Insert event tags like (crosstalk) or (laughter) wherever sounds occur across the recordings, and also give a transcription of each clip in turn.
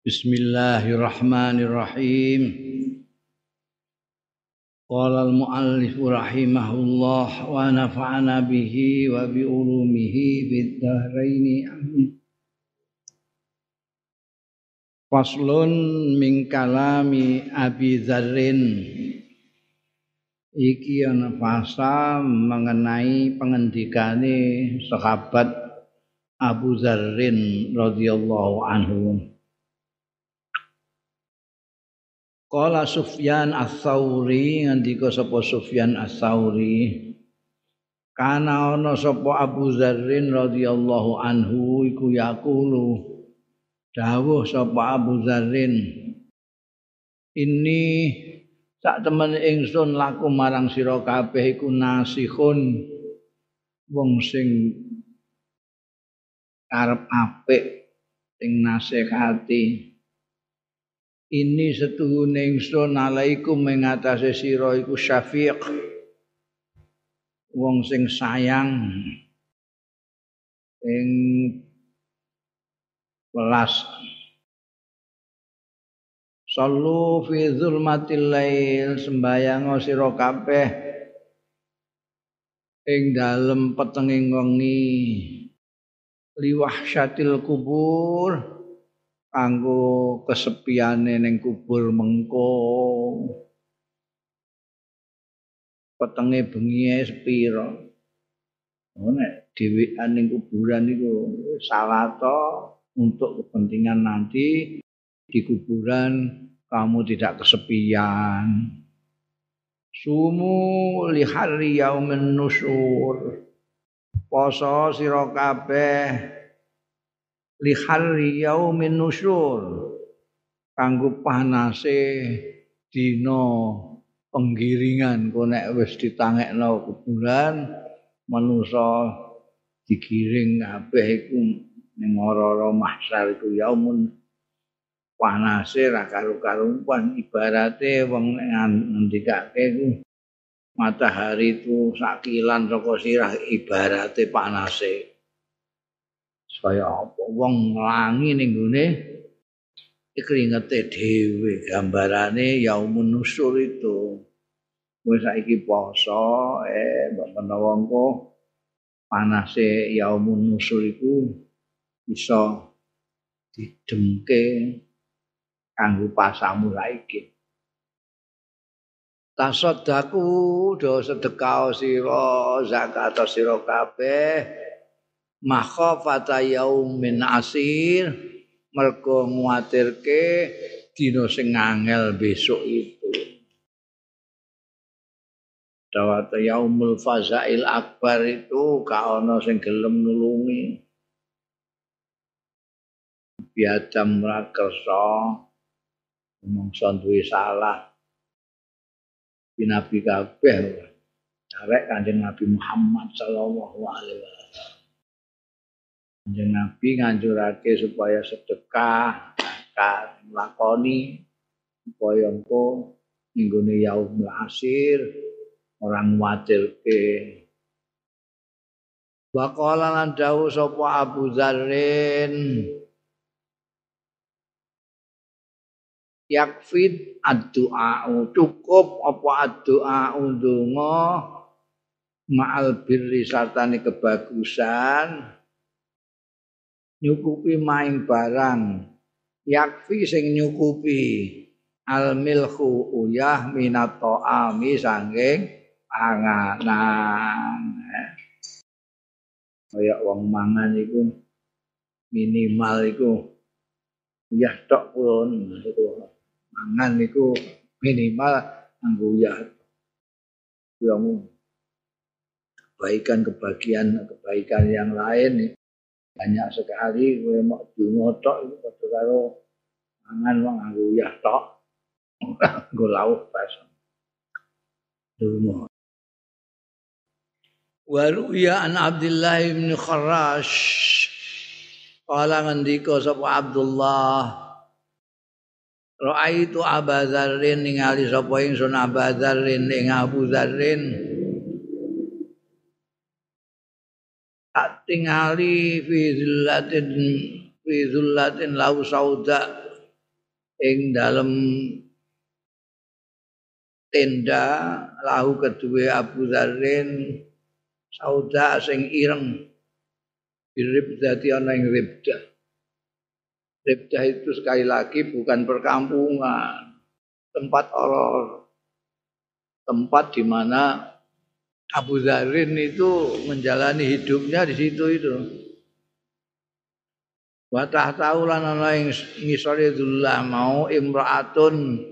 Bismillahirrahmanirrahim. Qala al-muallif rahimahullah wa nafa'ana bihi wa bi ulumihi bid dhahrain amin. Faslun min kalami Abi Dzarrin. Iki ana pasal mengenai pengendikane sahabat Abu Dzarrin radhiyallahu anhu. Qala Sufyan Ats-Tsauri ngendika sapa Sufyan Ats-Tsauri Kana ana sapa Abu Dzarrin radhiyallahu anhu iku yaqulu dawuh sapa Abu Dzarrin ini sak temen ingsun laku marang sira kabeh iku nasihun wong sing karep apik sing nasihati ini setuhune ingsun alaikum ing atase sira iku syafiq. Wong sing sayang. Ing welas. Sallu fi zulmatil lail sembayang sira kabeh. Ing dalem petenging wengi. Liwahsyatil kubur kanggo kesepiane ning kubur mengko. Petenge bengi sepira nek dhewean ning kuburan iku salah untuk kepentingan nanti di kuburan kamu tidak kesepian. Sumu li hari yaumin nusur. Poso sira kabeh li harri yaumin nusyur. Kanggo panase dina penggiringan kok nek wis ditangekno kuburan manusa digiring kabeh iku ning ora-ora mahsyar iku yaumun. Panase ra karo-karuan ibarate wong ngendikake iku matahari itu sakilan saka sirah ibarate panase kaya apa? Wong nglangi ning gone keringete dhewe gambarane yaumun nusur itu. Wis saiki poso eh mbok menawa engko panase yaumun nusur iku bisa didemke kanggo pasamu saiki. Tasaddaku do sedekah sira zakat sira kabeh makhafata yaumin asir mergo nguatirke dina sing angel besok itu. Dawata yaumul fazail akbar itu ka ana sing gelem nulungi. Biadam rakersa mongso duwe salah. Binabi kabeh. Arek kanjeng Nabi Muhammad sallallahu alaihi wasallam Kanjeng Nabi nganjurake supaya sedekah, zakat, lakoni supaya engko ninggone yaum asir orang wadirke. Waqala lan dawuh sapa Abu Dzarrin yakfid ad-du'a cukup apa ad-du'a ndonga ma'al birri sartane kebagusan nyukupi maing barang. Yakfi sing nyukupi al milhu uyah minat ta'ami sanging panganan. Kaya wong mangan iku minimal iku uyah tok pun mangan iku minimal anggo uyah. Yang kebaikan kebahagiaan kebaikan yang lain banyak sekali kowe mau dungo tok iku padha karo mangan wong nganggo uyah tok. Nggo lawuh pas. Dungo Waruya an Abdullah bin Kharash Kala ngendika sapa Abdullah? Ra'aitu Abu ningali sapa ingsun Abu Dzarrin ing Abu Dzarrin tingali fi zillatin lau sauda ing dalem tenda lahu kedua Abu Dzarrin sauda sing ireng. Birib dadi ana ing ribdah ribdah itu sekali lagi bukan perkampungan tempat orang tempat di mana Abu Zarin itu menjalani hidupnya di situ itu. Wa tahu lan ana ing ngisore dullah mau imraatun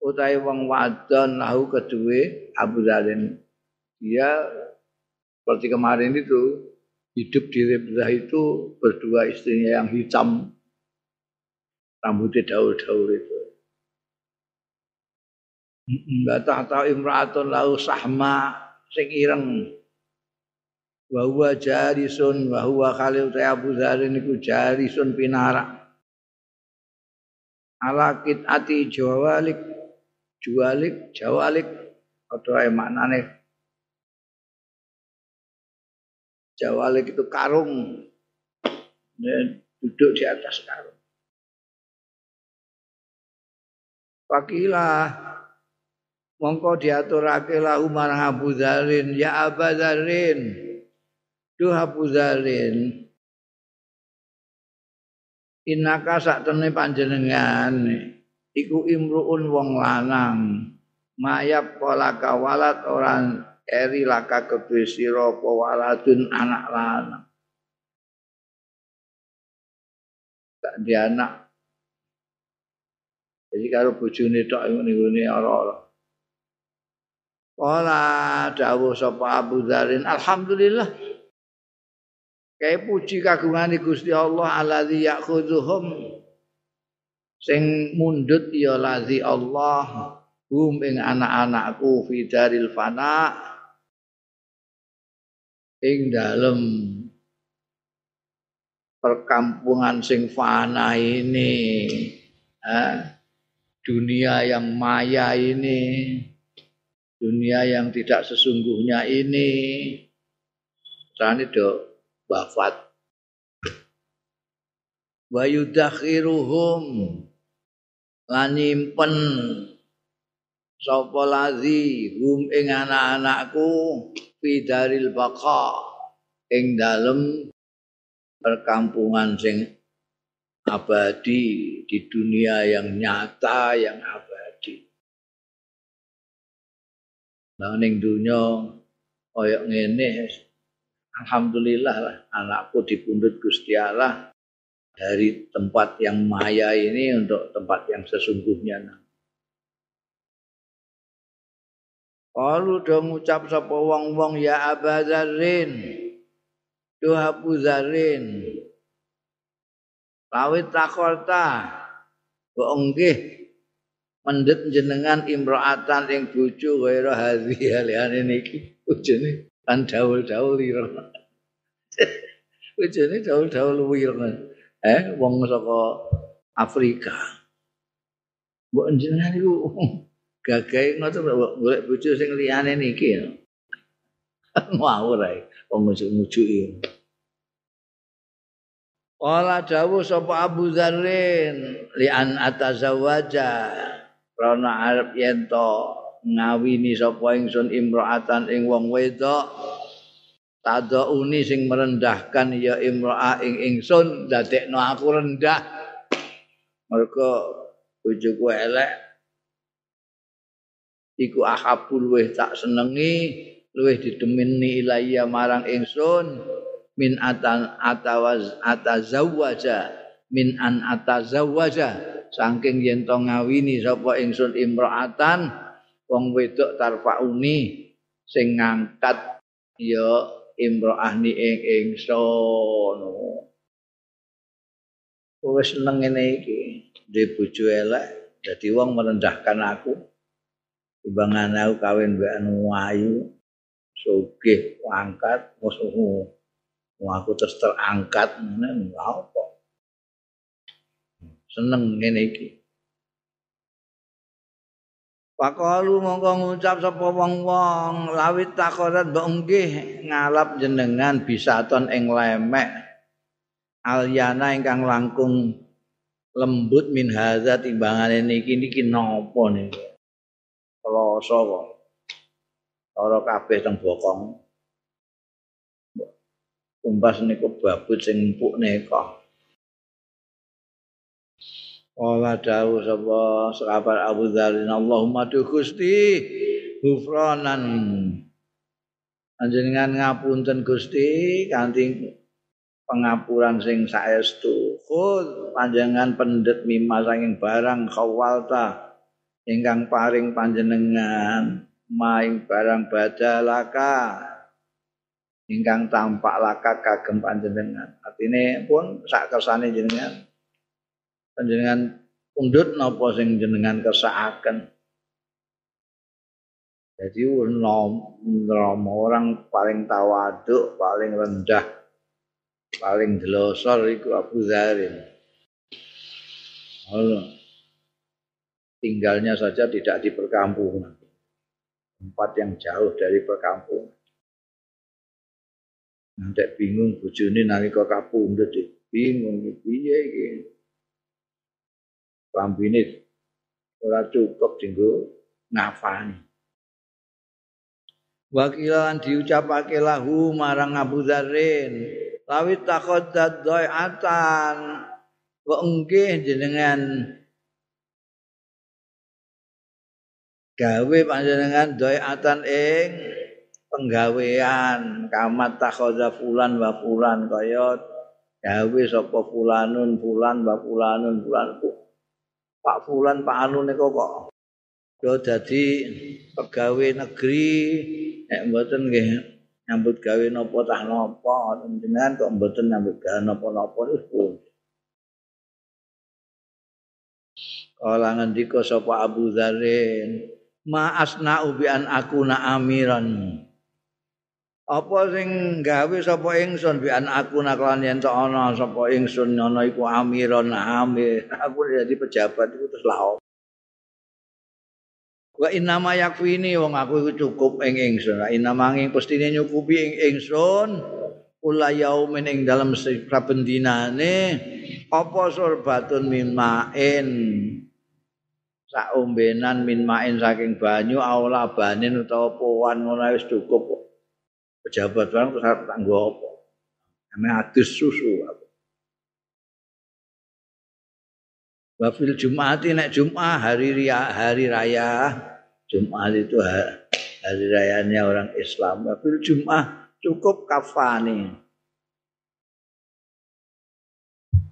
utahe wong wadon lahu kedue Abu Zarin. Dia seperti kemarin itu hidup di Ribzah itu berdua istrinya yang hitam rambutnya daul-daul itu. Enggak tahu imraatun lahu sahma sing ireng. Wa huwa jarisun wa huwa khalil ta Abu Dzar niku jarisun pinara ala ati jawalik jualik jawalik. Ae maknane. Jawalik itu karung. Dan duduk di atas karung. Pakilah mongko diaturake lahu marang Abu Dzalin ya Abu Dzalin duh Abu Dzalin Inaka sak temne panjenengan iku imruun wong lanang. Mayap pola kawalat orang eri laka apa waladun anak lanang. Tak di anak jadi kalau bojone tok ngene-ngene ora-ora Wala dawuh sapa Abu Dzarin. Alhamdulillah. Kae puji kagungane Gusti Allah alladzi ya'khudhuhum. Sing mundut ya lazi Allah hum ing anak-anakku fi daril fana. Ing dalem perkampungan sing fana ini eh, dunia yang maya ini dunia yang tidak sesungguhnya ini. Sane do wafat. Wa yudakhiruhum. Lan nyimpen sapa lazi hum ing anak-anakku fi daril baqa ing dalem perkampungan sing abadi di dunia yang nyata yang abadi Nah ning dunya kaya ngene alhamdulillah lah anakku dipundhut Gusti Allah dari tempat yang maya ini untuk tempat yang sesungguhnya. Kalau udah ngucap sapa wong-wong ya Abazarin, Duh Abu Zarin. Lawit takorta, kok mendet jenengan imraatan ing bojo kaya hadhi aliane niki. Bojone kan daul-daul ireng. (laughs) Bojone daul-daul ireng eh wong saka Afrika. Mbok jenengan iku gagahe ngoten golek bojo sing liyane niki (laughs) ngawur ae wong mujuk-mujuki Wala dawu sapa Abu Dzarrin li an atazawaja krana arep yen to ngawini sapa ingsun imraatan ing wong wedok tadauni sing merendahkan ya imraah ing ingsun dadekno aku rendah. Mergo bojoku elek iku ahabul weh tak senengi luwih didemeni ilaiya marang ingsun min atan atawaz atazawwaja min an atazawwaja saking yen to ngawini sapa ingsun imraatan wong wedok tarfauni sing ngangkat ya imraah ni ing ingsun. Wis seneng ngene iki. Dhe bojo elek dadi wong merendahkan aku. Timbangan aku kawin mbek anu ayu sugih angkat musuhmu aku terus terangkat ngene apa seneng ngene iki. Pakalu mongko ngucap sapa wong-wong lawit takorat mbok nggih ngalap jenengan bisaton ing lemek. Alyana ingkang langkung lembut min hadza timbangane niki niki napa niki kloso kok ora kabeh teng bokong. Umbas niku babut sing empuk neka Ola dawu sapa sahabat Abu Dzar Allahumma tu Gusti ghufranan. Panjenengan ngapunten Gusti kanthi pengapuran sing saestu. Khul panjenengan pendet mimma saking barang khawalta ingkang paring panjenengan maing barang badalaka ingkang tampak laka kagem panjenengan. Artine pun sak kersane jenengan panjenengan pundut napa sing jenengan kersakaken jadi nom orang paling tawaduk paling rendah paling delosor iku Abu. Allah. Tinggalnya saja tidak di perkampungan. Tempat yang jauh dari perkampungan. Nanti bingung bojone nalika kapundhut bingung piye iki. Lambine ora cukup dinggo ngafani. Wakilan diucapake lahu marang Abu Zarin. lawi takhaddad dhai'atan wa nggih jenengan gawe panjenengan dhai'atan ing penggawean kamat takhadza fulan wa fulan kaya gawe sapa fulanun fulan wa fulanun fulan Pak fulan Pak Anu niku kok yo dadi pegawai negeri nek mboten nggih nyambut gawe napa tah napa jenengan kok mboten nyambut gawe napa-napa iku Kala ngendika sapa Abu Dzarin, "Ma asna'u bi an akuna amiran." Apa sing gawe sapa ingsun? Bi an akuna kelawan yen ana sapa ingsun ana iku amiran amir. (laughs) Aku dadi pejabat iku terus lha wa inna ma yakfini wong aku iku cukup ing ingsun. Inna manging pestine nyukupi ing ingsun. Kula yaumin ing dalem saben dinane apa sorbatun min main? Sak ombenan min main saking banyu aula banin utawa powan ngono wis cukup pejabat barang terus tanggo apa ame adus susu Wa fil Jum'ati nek Jum'ah hari raya, hari raya Jumat itu hari rayanya orang Islam. Tapi Jumat cukup kafani.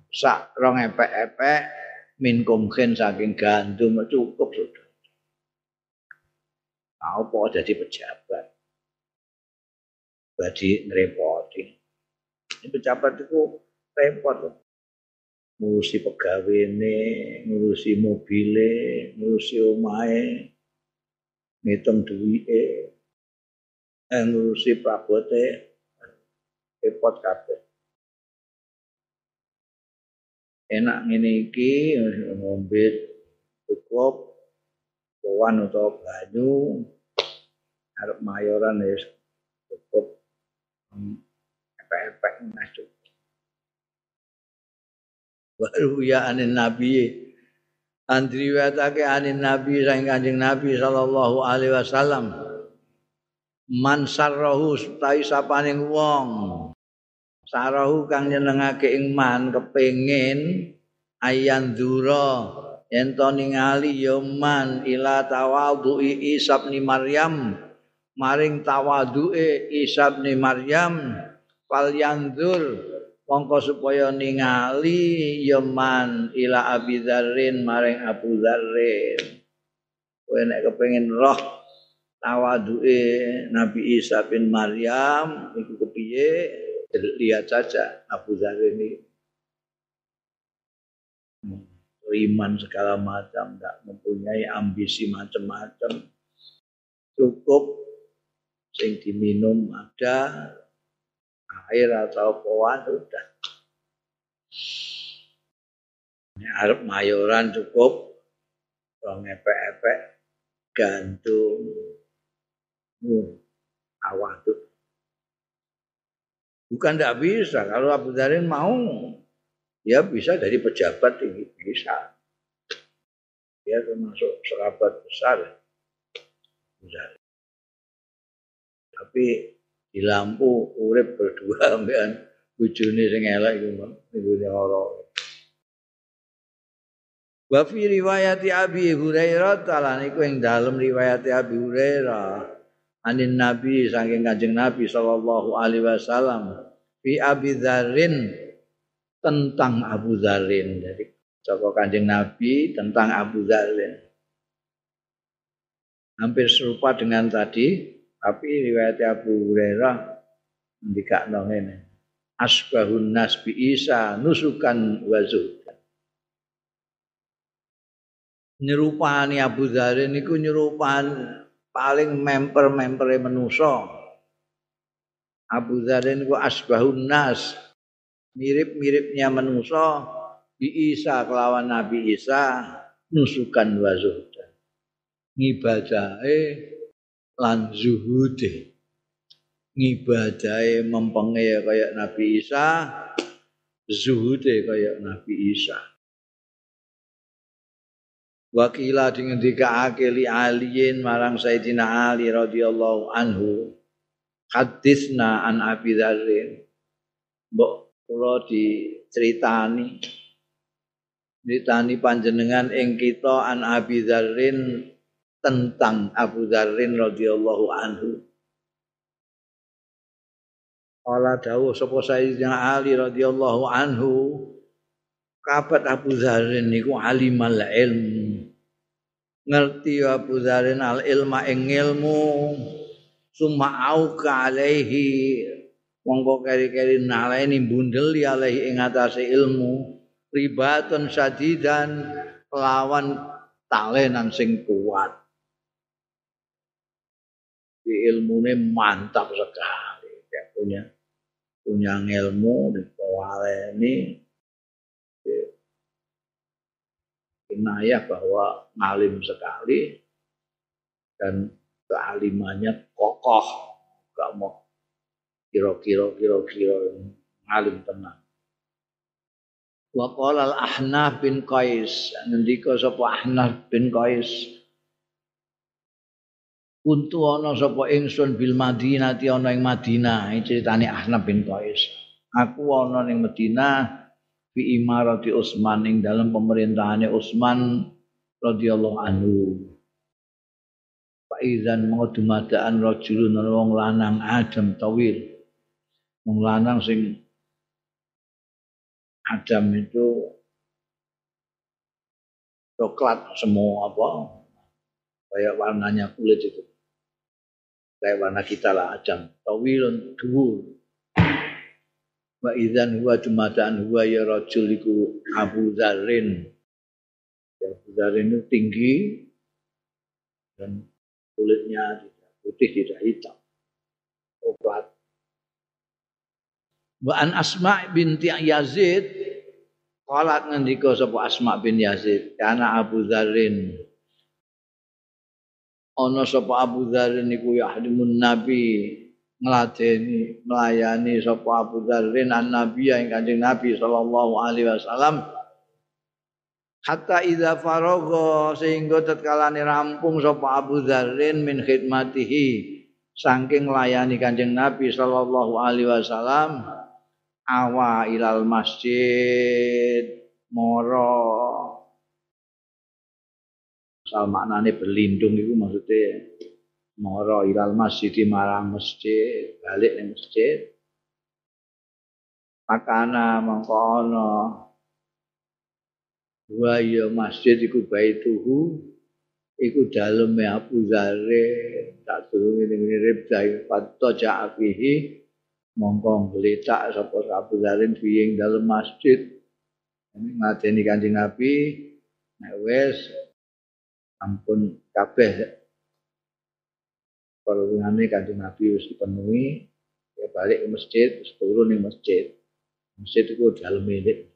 Sak rong epek-epek min kumkin saking gandum cukup sudah. Apa jadi pejabat? Badi ngerepoti. Ini pejabat itu repot. Ngurusi pegawai ngurusi mobilnya, ngurusi omahe, ngitung duwike eh ngurusi prabote repot kabeh enak ngene iki ngombe cukup kawan utawa banyu arep mayoran wis cukup epek-epek masuk baru ya anin nabi Andri watake anin Nabi sang Kanjeng Nabi sallallahu alaihi wasallam. Man sarrahu tai sapaning wong. Sarahu kang nyenengake ing man kepengin ayan dzura yen to ningali ya man ila tawadhu'i Isa bin Maryam maring tawadhu'e Isa bin Maryam fal yandzur mongko supaya ningali yaman ila Abi Dzarrin maring Abu Dzarrin. Kowe nek kepengin roh tawaduke Nabi Isa bin Maryam iku kepiye? Lihat saja Abu Dzarrin ini. Iman segala macam tidak mempunyai ambisi macam-macam. Cukup sing diminum ada air atau pohon sudah. Ini harap mayoran cukup, kalau ngepek-epek, gantung, hmm, awal Bukan tidak bisa, kalau Abu Dharin mau, Ya bisa dari pejabat tinggi bisa. Dia termasuk serabat besar. Besar. Tapi di lampu urip berdua (laughs) ambekan bojone sing elek iku minggu ora. Wa fi riwayat Abi Hurairah taala niku ing dalem riwayat Abi Hurairah anin Nabi saking Kanjeng Nabi sallallahu alaihi wasallam fi Abi Dzarrin tentang Abu Dzarrin. Jadi saka Kanjeng Nabi tentang Abu Dzarrin. Hampir serupa dengan tadi, tapi riwayat Abu Hurairah ndikakno ngene. Asbahun nas bi Isa nusukan wa nyerupani Abu Dzar niku nyerupani paling memper-mempere manusa. Abu Dzar niku asbahun nas mirip-miripnya manusa bi Isa kelawan Nabi Isa nusukan wa zuhdan. Ngibadahe lan zuhude. Ngibadahe mempenge kaya Nabi Isa, zuhude kaya Nabi Isa. Wakila dengan tiga akili aliin marang Sayyidina Ali radhiyallahu anhu. Hadisna an Abi Dzarrin. Mbok kula diceritani Ceritani panjenengan ing kita an Abi Dzarrin tentang Abu Dzarrin radhiyallahu anhu. Kala dawuh sapa Sayyidina Ali radhiyallahu anhu kabat Abu Dzarrin niku alimal ilmu ngerti Abu Dzarin al ilma ing ilmu summa auka alaihi. Mongko keri-keri naleni bundeli alaihi ing atase ilmu ribatun sadidan lawan talenan sing kuat di ilmune mantap sekali. Ya punya punya ilmu di ini. Kinayah bahwa ngalim sekali. Dan kealimannya kokoh. Gak mau kira-kira kira-kira ngalim tenang. Wa al ahnaf bin qais. Ngendika sapa ahnaf bin qais Kuntu ana sapa ingsun bil Madinah ti ana ing Madinah iki critane Ahnaf bin Qais. Aku ana ning Madinah fi imarati Utsman ing dalam pemerintahane Utsman radhiyallahu anhu. Faizan mau dumadaan rajulun wong lanang Adam tawil. Wong lanang sing Adam itu coklat semua apa kayak warnanya kulit itu kayak warna kita lah Adam. Tawilun dhuwur wa idzan huwa jumadaan huwa ya rajul iku Abu Dzarrin ya Abu Dzarrin itu tinggi dan kulitnya tidak putih tidak hitam. Obat. Wa an Asma binti Yazid qalat ngendika sapa Asma bin Yazid karena Abu Dzarrin ana sapa Abu Dzarrin iku yahdimun nabi ngladeni melayani sapa Abu Dzarrin an Nabi yang Kanjeng Nabi sallallahu alaihi wasallam. Hatta idza faragha sehingga tatkalane rampung sapa Abu Dzarrin min khidmatihi saking layani Kanjeng Nabi sallallahu alaihi wasallam. Awa ilal masjid moro Sal maknane berlindung itu maksudnya mara ilal masjid marang masjid balik ning masjid. Pakana mangko ana wa ya masjid iku baituhu iku daleme Abu Zare tak turun ini mirip dari fatto ja'afihi mongko ngletak sapa Abu Zare piye dalem masjid. Ini ngadeni kanjeng Nabi nek wis ampun kabeh perlindungannya kanjeng Nabi harus dipenuhi ya balik ke masjid terus turun di masjid. Masjid itu dalam milik.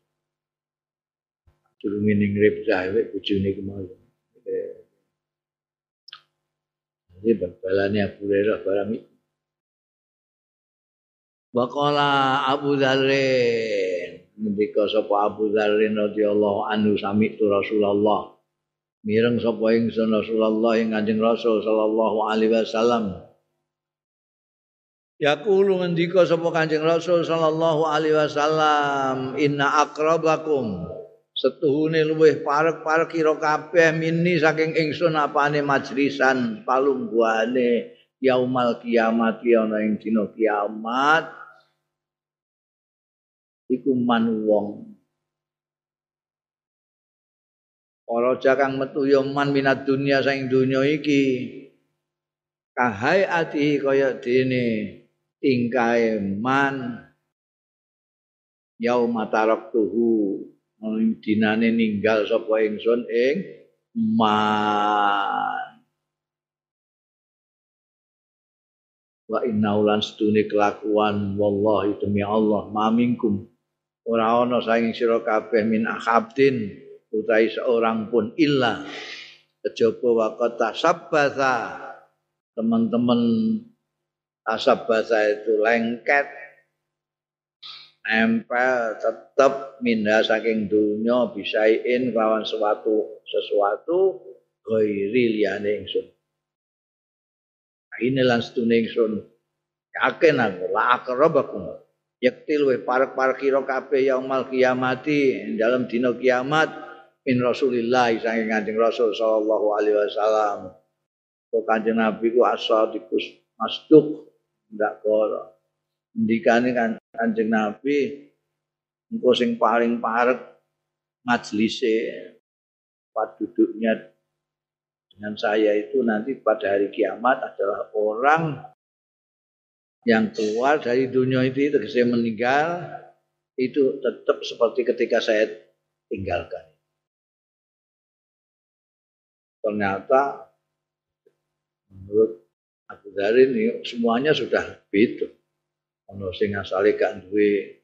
Turun ini ngrip jahe bujune ke mana jadi bal-balane Abu Hurairah barang itu Waqala Abu Dzarrin ngendika sapa Abu Dzarrin radhiyallahu anhu sami Rasulullah mireng sapa ingsun Rasulullah ing Kanjeng Rasul sallallahu alaihi wasallam. Yaqulu ngendika sapa Kanjeng Rasul sallallahu alaihi wasallam inna akrabakum setuhune luweh parek-parek kira kabeh mini saking ingsun apane majlisan palungguane yaumal kiamat ana ing dina kiamat. Iku man wong Para jakang metu ya man minat dunia saing dunya iki. Kahai ati kaya dene tingkae man. Yauma taraktuhu dinane ninggal sapa ingsun ing man. Wa inna ulan stune kelakuan wallahi demi Allah mamingkum ora ana saing sira kabeh min akhabdin utahe seorang pun illa. Kejaba waqata tasabbasa teman-teman asap bahasa itu lengket. Nempel tetap minda saking dunia bisain lawan sesuatu sesuatu gairi liyane ingsun. Ini lan ingsun. Yakin aku la akrabakum yaktil we parek-parek kira kabeh yaumul kiamati dalam dina kiamat min Rasulillah saking Kanjeng Rasul sallallahu alaihi wasallam. Kok Kanjeng Nabi ku asadikus masduk ndak kala ndikane kan Kanjeng Nabi engko sing paling parek majlise tempat duduknya dengan saya itu nanti pada hari kiamat adalah orang yang keluar dari dunia itu tegese meninggal itu tetap seperti ketika saya tinggalkan. Ternyata menurut Abu Dharin ini semuanya sudah begitu. Ono sing asale gak duwe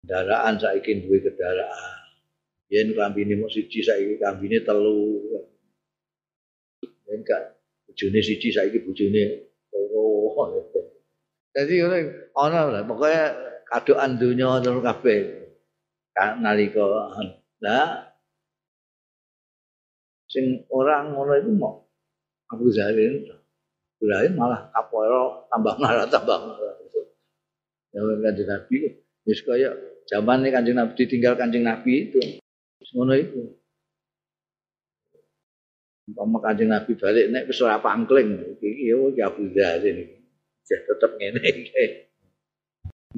kendaraan saiki duwe kendaraan. Yen kambine mung siji saiki kambine telu. Yen gak bojone siji saiki bojone loro. Jadi pokoknya kadoan dunia terus kabeh. Nalika lah sing orang ngono itu mau Abu Zarin Ibrahim malah kaporo tambah marah tambah marah. Ya kanjeng Nabi, wis kaya zaman kanjeng Nabi ditinggal kanjeng Nabi itu, ngono itu. Umpama kanjeng Nabi balik nek wis ora pangkling, iki ya iki Abu Dhar ini. Ya tetep ngene iki.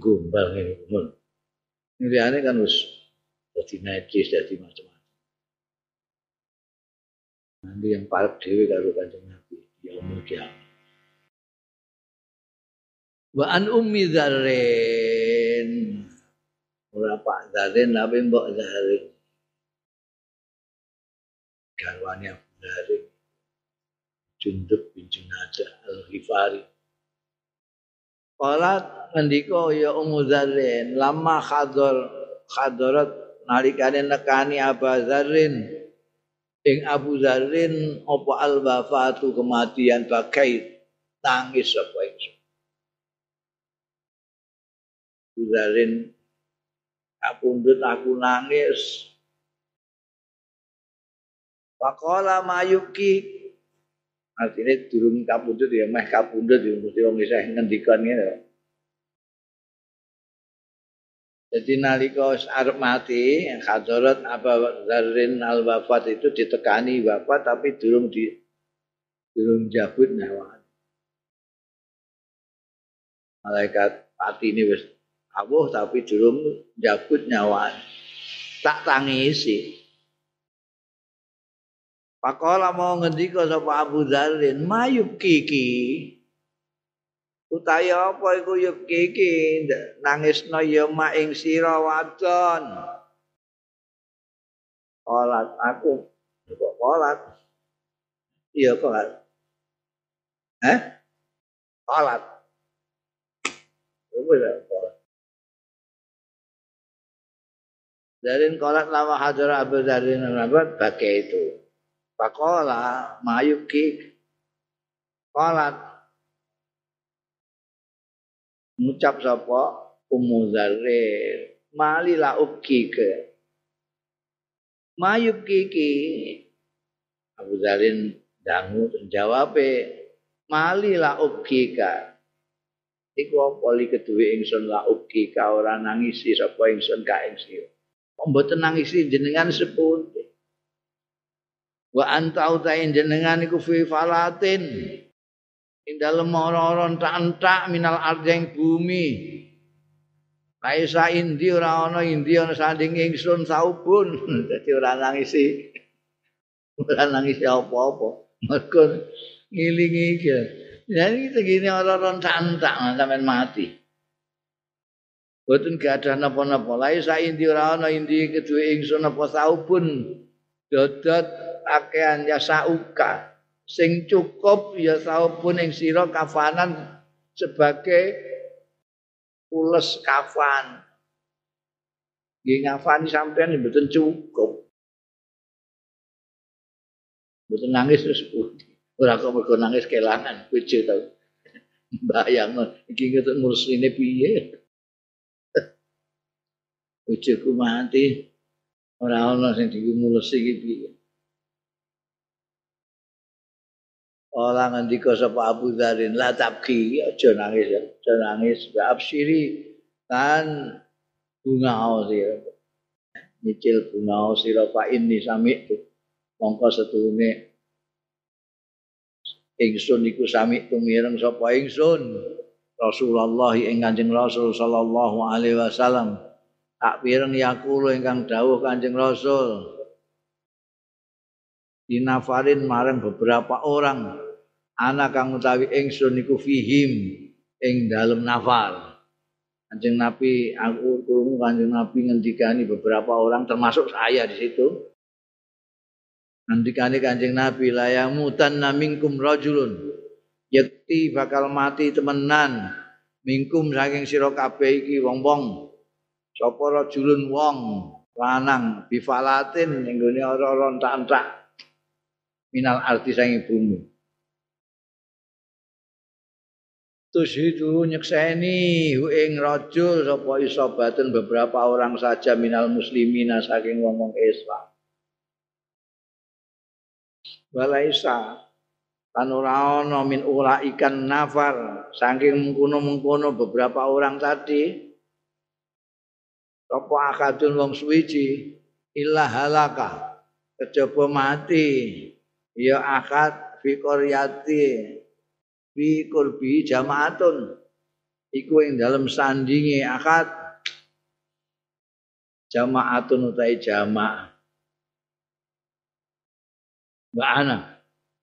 Gombal ngene. Ini kan wis dadi najis, dadi macam-macam. Nanti yang parek dewi karo kanjeng Nabi, ya umur Wa an ummi dzarrin. Ora Pak Dzarrin tapi Mbok Dzarrin. Garwane Abu Dzarrin. Jundub bin Junadah Al-Ghifari. Qalat ngendika ya Ummu Dzarrin lama khadar khadarat nalikane nekani Abu Dzarrin ing Abu Dzarrin apa al-wafatu kematian bagai tangis apa ingsun Buzarin kapundut aku nangis. Pakola mayuki artinya durung kapundut ya meh kapundut ya mesti wong isih ngendikan ngene. Jadi nalika arep mati, hadarat apa zarin al wafat itu ditekani wafat tapi durung di durung jabut nyawa. Malaikat pati ini wis awuh tapi durung njabut nyawa. Tak tangisi. Pakola mau ngendika sapa Abu Dzarin mayub kiki Utaya apa iku? Yub kiki nangisno ya mak ing sira wadon. Kolat. Aku. Kok kolat? Iya kolat. Eh Kolat. Apa Darin kolat lama hajar Abu Darin Nabat pakai itu. Pakola mayuki. Kolat ngucap sapa? Ummu Zarin mali la ubkike mayub kiki Abu Zarin dangu jawab mali la ubkika iku apa li kedue ingsun la ubkika ora nangisi sapa ingsun ka ing sira mboten nangisi? Jenengan sepundi? Wa anta utain jenengan iku fi falatin ing dalem ora-ora tak minal ardeng bumi Kaisa indi ora ana indi ana sanding ingsun saubun. (laughs) Dadi ora nangisi. Ora nangisi apa-apa. Mergo ngilingi iki. Jadi segini orang-orang cantak sampean mati. Boten gak ada napa-napa. Lai sa indi ora ana indi kedue ingsun apa saubun. Dodot akean ya sauka. Sing cukup ya saubun ing sira kafanan sebagai ules kafan. Nggih ngafani sampean mboten cukup. Mboten nangis terus pundi. Ora kok mergo nangis kelangan bojo to. Bayangno iki ngetuk ngurusine piye. Bojoku mati ora ana sing dimulesi iki piye. Ora ngendika sapa Abu Dzarin la tabki aja nangis aja nangis. Absiri kan bunga sira. Nyicil bunga sira Pak ini sami mongko setune ingsun iku sami tumireng sapa ingsun? Rasulullah ing Kanjeng Rasul sallallahu alaihi wasallam. Tak pireng yakulo ingkang dawuh Kanjeng Rasul. Dinafarin marang beberapa orang anak kang utawi ingsun iku fihim ing dalem nafal. Kanjeng Nabi aku krungu Kanjeng Nabi ngendikani beberapa orang termasuk saya di situ. Ngendikani Kanjeng Nabi layamutan namingkum rajulun. Yakti bakal mati temenan mingkum saking sira kabeh wong-wong. Sapa rajulun wong lanang bifalatin ning gone ora-ora entak minal arti sangi bumi. Tushidu nyekseni hu ing rajul sapa isobatun beberapa orang saja minal muslimina saking wong Islam. Walaisa kan ora ana min ula ikan nafar saking mengkono-mengkono beberapa orang tadi sapa akadun wong suwiji illa halaka kejaba mati ya akad fi qaryati fi kurbi jamaatun. Iku ing dalam sandingi akad. Jamaatun utai jamaah Mbak Ana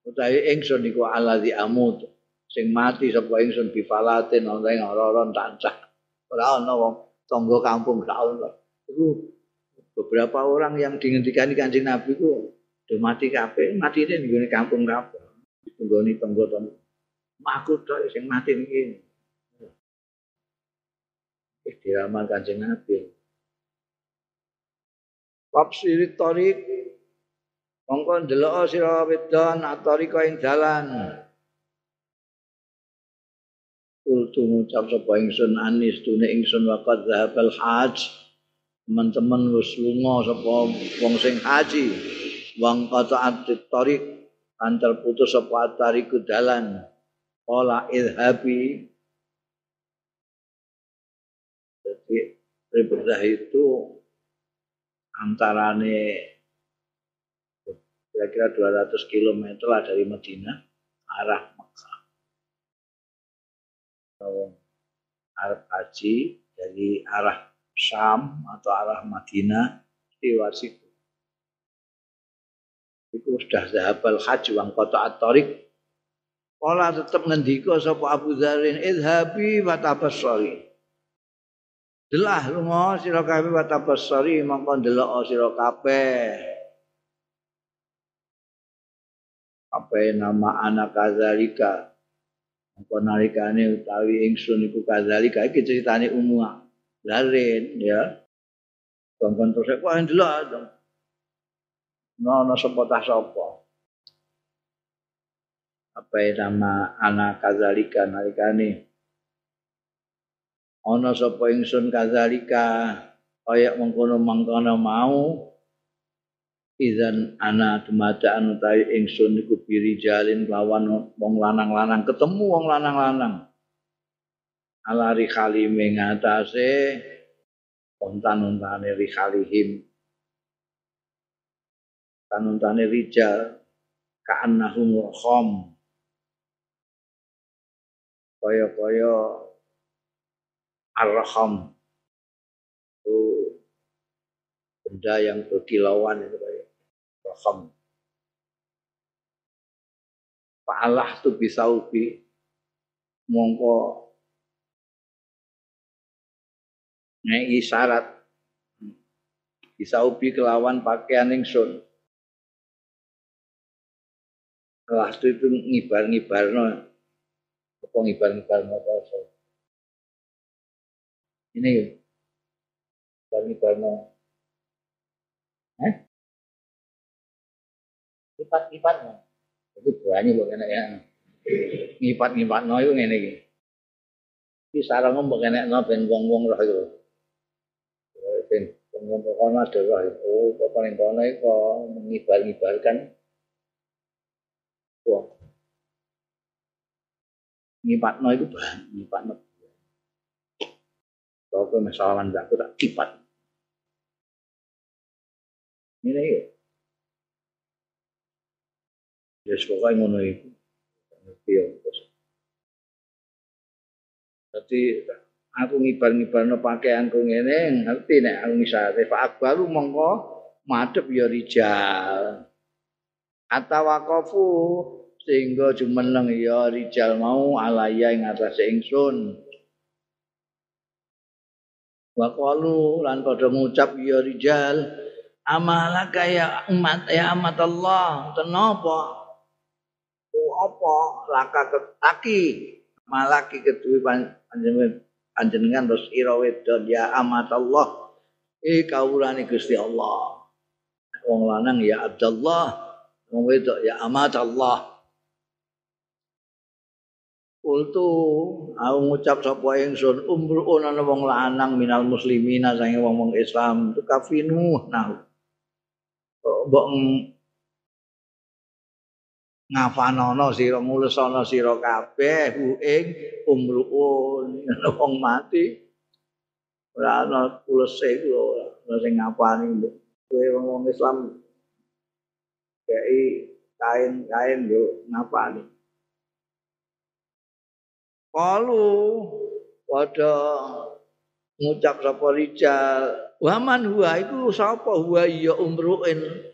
utai ingsun iku alladzi amut. Sing mati sapa ingsun bifalatin ana ing ora-ora tancah ora kampung gak ono. Beberapa orang yang dihentikan Kanjeng Nabi ku do mati kabeh matine ning kampung kabeh. Nggone tangga-tangga Aku tok sing mati. Iki diramal Kanjeng Nabi. Bab sirit tarik mongko ndelok sira wedon atari ka ing dalan. Kultu ngucap sapa ingsun anis tune ingsun waqad zahabal haj. Teman-teman wis lunga sapa wong sing haji. Wong qata'at tarik antar putus sapa tariku dalan. Ola idhabi jadi Ribedah itu antarane kira-kira 200 km lah dari Medina arah Mekah. Arab Haji dari arah Syam atau arah Madinah lewat situ. Itu sudah zahabal haji wang kota Atorik Kala tetep ngendika sapa Abu Dzarin idhabi wa tabassari. Delah lunga sira kabeh wa tabassari mongko ndelok sira kabeh. Apa nama anak kadzalika? Mongko nalikane utawi ingsun iku kadzalika iki critane umum. Larin ya. Kongkon terus kok ndelok. Nono sapa tah sapa? Apa nama anak kazalika nalikane ana sapa ingsun kazalika? Kaya mengkono mangkono mau. Izan ana dumadaan utawi ingsun iku jalin lawan wong lanang-lanang ketemu wong lanang-lanang. Ala rikhali mengatase ontan-ontane rikhalihim tanuntane rijal ka'annahum khom kaya-kaya arham itu benda yang berkilauan itu kayak raham Fa'alah tu bisa ubi mongko ngei syarat. Bisa ubi kelawan pakaian ingsun kelas itu ngibar-ngibar no apa ngibar-ngibar no ini ngibar-ngibar no eh lipat-lipat no itu berani bukan ya. Ngipat-ngipat no itu ini ini sarang ngomong kena no wong-wong itu. Ben wong kono ada roh oh kok paling kok mengibar-ngibarkan wong ngipatno itu bahan ngipatno kalau ke masalah aku tak kipat ini ya ya pokoknya ngono itu ngerti ya jadi aku ngibar-ngibarno pakaianku ngene ngerti nek aku misale Pak Akbaru mongko madhep ya rijal. Atawaqafu sehingga jumeneng ya rijal mau alaya ing atase ingsun. Wa qalu lan padha ngucap ya rijal amalaka ya umat ya amat Allah kenapa? Oh apa? Laka ketaki malaki kedue panjenengan panjenengan terus ira wedon ya amat Allah eh kawulane Gusti Allah. Wong lanang ya Abdullah. Wong wedok ya amat Allah Kultu aku ngucap sapa ingsun umruun ana wong lanang minal muslimina sange wong-wong Islam. Tu kafinu nah. Mbok ngafanono sira ngulesana sira kabeh hu ing umruun wong mati ora ana kulese ora ana sing ngapani kowe wong Islam kei kain-kain yo ngapani Kalu pada ngucap sapa rijal waman huwa iku sapa huwa ya umruin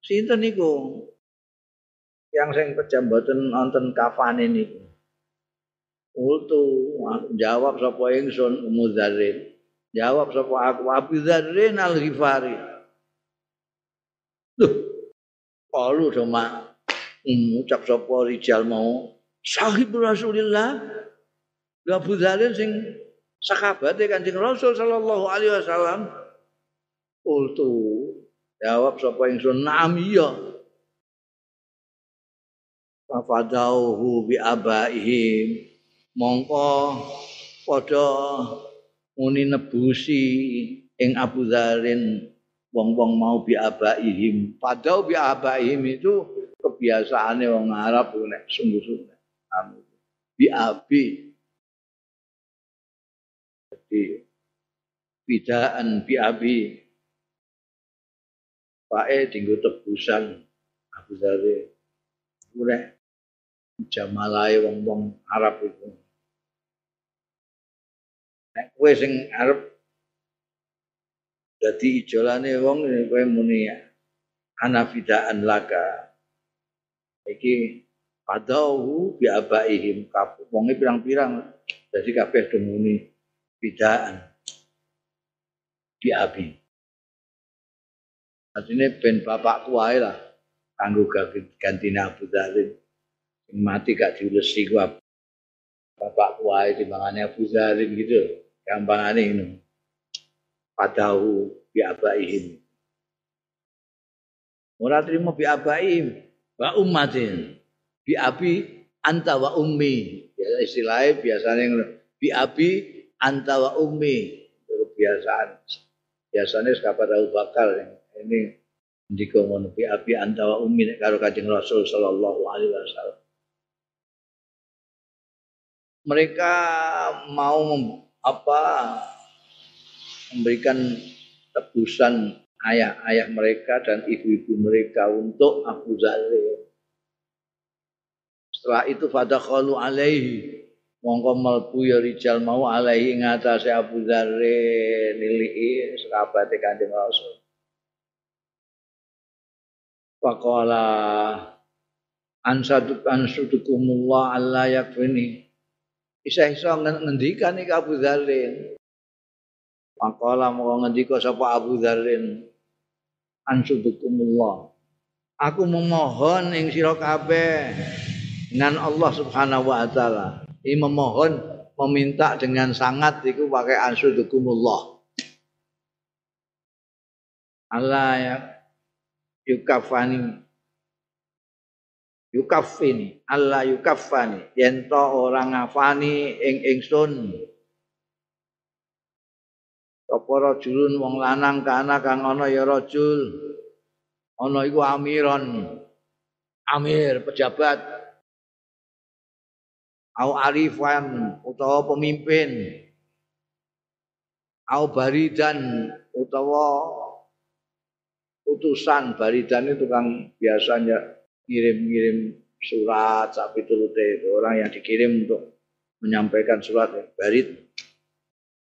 sinten niku yang sing pejamboten wonten kafane niku. Ultu jawab sapa ingsun Mudzarrin. Jawab sapa aku Abu Dzarrin Al-Ghifari. Duh. Kalu cuma ngucap sapa rijal mau sahib Rasulillah. Abu Dzarrin sing sahabate Kanjeng Rasul sallallahu alaihi wasallam. Ultu jawab sapa ingsun na'am iya. fafadauhu bi abaihim. Mongko padha muni nebusi ing Abu Dzarin wong-wong mau bi abaihim. Padau bi abaihim itu kebiasaane wong Arab nek sungguh-sungguh. Bi abi jadi bidaan bi abi Pae tinggu tebusan Abu Dzarin Ure jamalai wong-wong Arab itu. Nek kowe sing arep dadi ijolane wong kowe muni ana fidaan laka. Iki padahu bi abaihim kabeh wonge pirang-pirang dadi kabeh demuni fidaan bi abi. Artinya ben bapakku wae lah. Kanggo ganti Abu sing mati gak diulesi ku bapak kuai timbangannya Abu Zarin gitu. Gampangane ini padahu bi abaihim. Ora terima bi abaihim wa ummatin. Bi abi anta wa ummi. Ya istilahnya biasanya bi abi anta wa ummi. Kebiasaan. Biasanya sekabar Abu Bakar ini ndika ngono bi abi antawa umi karo Kanjeng Rasul sallallahu alaihi wasallam. Mereka mau apa memberikan tebusan ayah-ayah mereka dan ibu-ibu mereka untuk Abu Zalim. Setelah itu fadakhalu alaihi mongko melbu ya rijal mau alaihi ngatasé Abu Dzarrin nilii sahabat Kanjeng Rasul. Faqala ansadu ansudukumullah alla yakfini. Isa-isa ngendikan iki Abu Dzarrin. Faqala mau ngendika sapa Abu Dzarrin ansudukumullah. Aku memohon ing sira kabeh dengan Allah Subhanahu wa taala ini memohon meminta dengan sangat itu pakai ansudukumullah. Allah ya yukafani. Yukafini Allah yukafani. Yento orang ngafani ing ingsun. Apa rajulun wong lanang kana kang ana ya rajul. Ana iku amiron. Amir pejabat au arifan utawa pemimpin. Au baridan utawa utusan. Baridan itu kan biasanya kirim-kirim surat sapi turute itu. Orang yang dikirim untuk menyampaikan surat. Ya. barit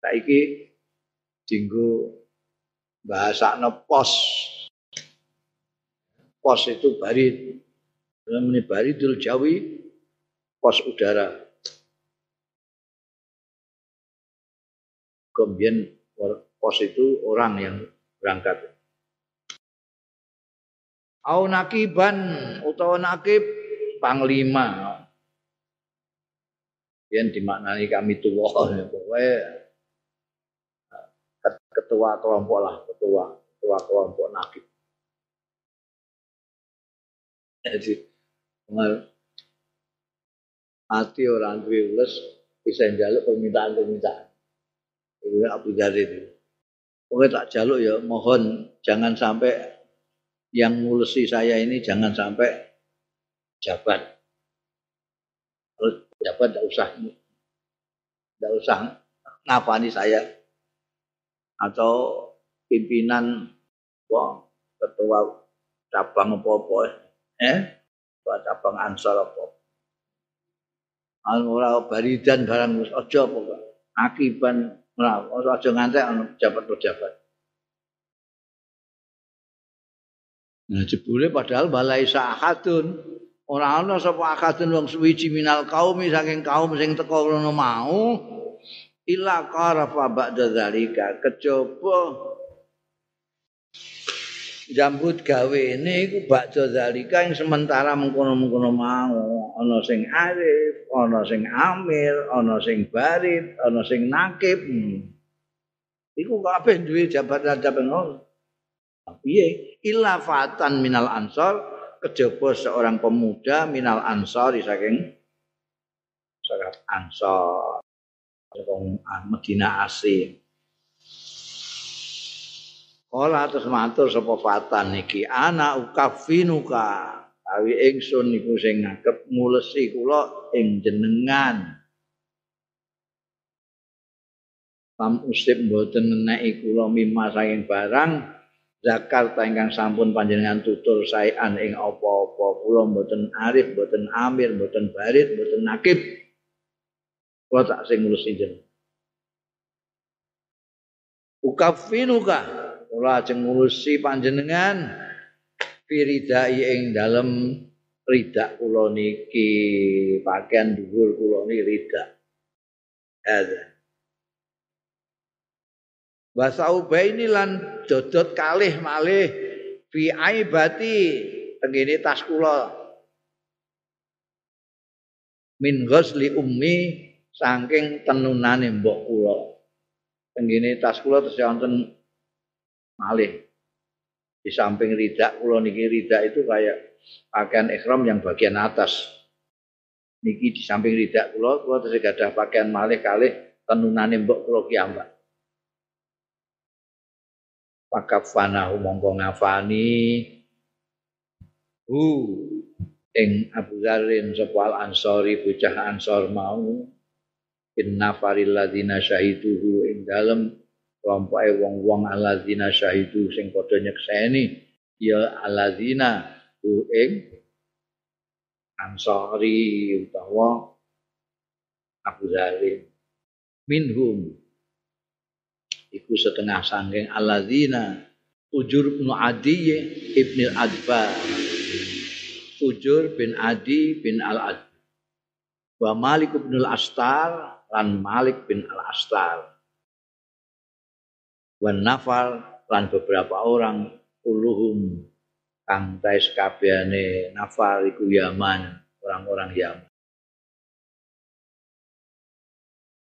saiki dinggo bahasa pos. Pos itu barit. Namanya baridul jawi pos udara. Kemudian pos itu orang yang berangkat. Au nakiban utawa nakib panglima. Yang dimaknani kami tua, pokoknya ketua kelompok lah, ketua ketua kelompok nakib. Jadi hati orang duwe ules bisa njaluk permintaan-permintaan. Itu Abu Dhar itu. Pokoknya tak jaluk ya, mohon jangan sampai yang ngulesi saya ini jangan sampai jabat. Kalau jabat tidak usah, tidak usah ngafani saya atau pimpinan wah, ketua cabang apa-apa eh ketua cabang ansor apa ora baridan barang aja pokok akiban ora aja ngantek ana pejabat-pejabat. Nah jebule padahal balai sahadun ora ana sapa akadun wong suwiji minal kaum saking kaum sing teko ngono mau. Ila qarafa ba'da zalika kejaba jambut gawe ini iku bakdo zalika yang sementara mengkono-mengkono mau. Ana sing arif ana sing amir ana sing barit ana sing nakib hmm. iku kabeh duwe jabatan-jabatan ngono piye? Illa fatan minal ansor kejaba seorang pemuda minal ansor saking saking ansor. Saking Medina asing Kala terus matur sapa fatan niki ana ukafinuka. Awi ingsun niku sing ngakep ngulesi kula ing jenengan. Pam usip mboten neneki kula mimma saking barang Jakarta ingkang sampun panjenengan tutur saean ing apa-apa. Kula mboten arif mboten amir mboten barit mboten nakib. Kula tak sing ngulesi jenengan Ukafinuka kula ajeng ngurusi panjenengan. Firidai ing dalem rida kula niki. Pakaian dhuwur kula niki rida ada Wasau baini lan dodot kalih malih fi aibati tengene tas kula. Min ghusli ummi saking tenunane mbok kula. Tengene tas kula terus wonten malih. Di samping ridak kula niki ridak itu kayak pakaian ikhram yang bagian atas. Niki di samping ridak kula kula terus gadah pakaian malih kalih tenunane mbok kula ki pakafanahu mongko ngafani. Hu. Ing Abu Dzarin sapa al Ansori bocah Ansor mau. Bin nafaril ladzina syahiduhu ing dalem kelompoke wong-wong alladzina syahidu sing padha nyekseni. Ya alladzina hu ing Ansori utawa Abu Dzarin minhum iku setengah sangking alladzina ujur bin Adi ibn Adba Ujur bin Adi bin Al Ad wa Malik bin Al Astar lan Malik bin Al Astar wa Nafal lan beberapa orang uluhum kang tais kabehane Nafal iku Yaman orang-orang Yaman.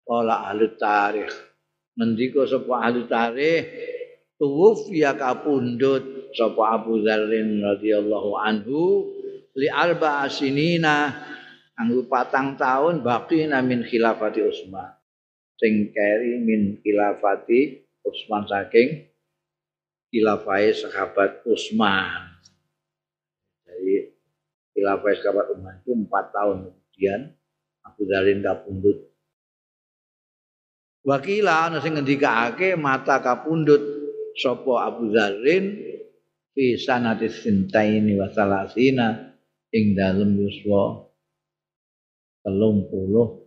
Ola ahli tarikh. Ngendika sapa ahli tarikh? Tuwuf ya kapundhut sapa Abu Dzarrin radhiyallahu anhu li arba asinina anggo patang tahun baki min khilafati Utsman. Sing keri min khilafati Utsman saking khilafai sahabat Utsman jadi khilafai sahabat Utsman itu empat tahun kemudian Abu Dzarrin kapundhut. Wakila ana sing ngendikake mata kapundhut sapa Abu Dzarrin fi sanati sintaini wa salasina ing dalem yuswa telung puluh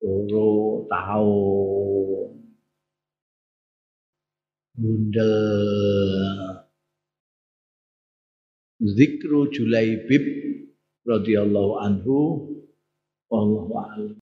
loro tahun bundel zikru Julaibib radhiyallahu anhu wallahu a'lam